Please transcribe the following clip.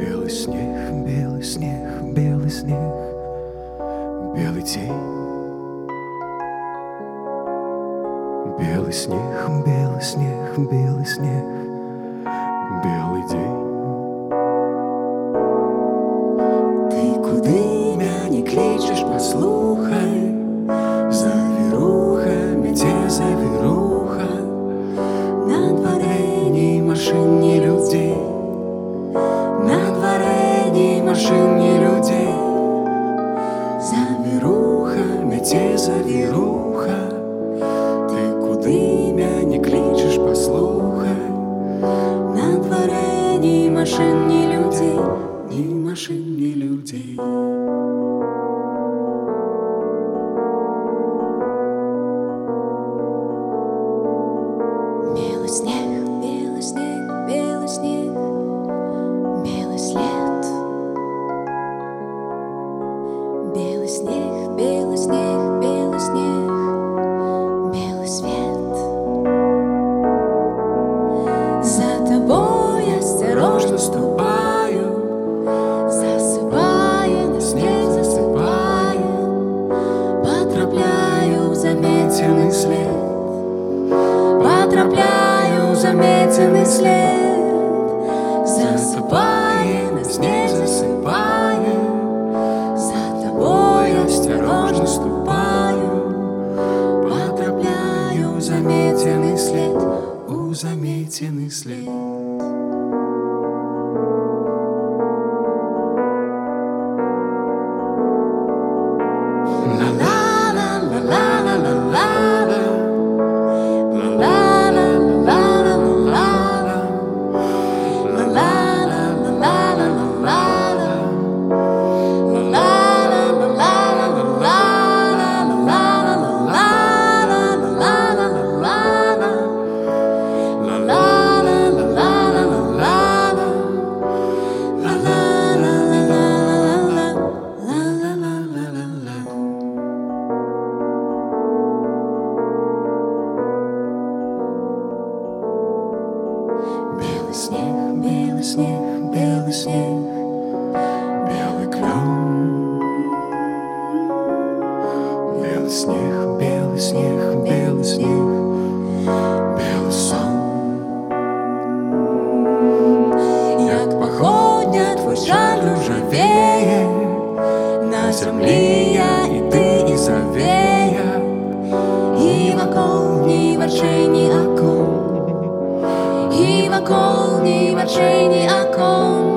Белый снег, белый снег, белый снег, белый день. Белый снег, белый снег, белый снег, белый день. Ты куды мяне кличешь, послухай, Завіруха, мяце завіруха, На дворе не машине завірухами, те завіруха, ти куди мяне кличеш, послухай, на дворе ні машин, ні людей. ні машин, ні людей. Белый снег, Заметенный след Засыпая, на снег засыпая За тобой осторожно ступаю. Потрапляю заметенный след у заметенный след. белый снег, белый снег, Белый клен, белый снег, белый снег, белый снег, белый сон. Як походня твой жаль ржавеє На землі я і ти і завея І вокол ні вершині окол, ни мочей, ни окол.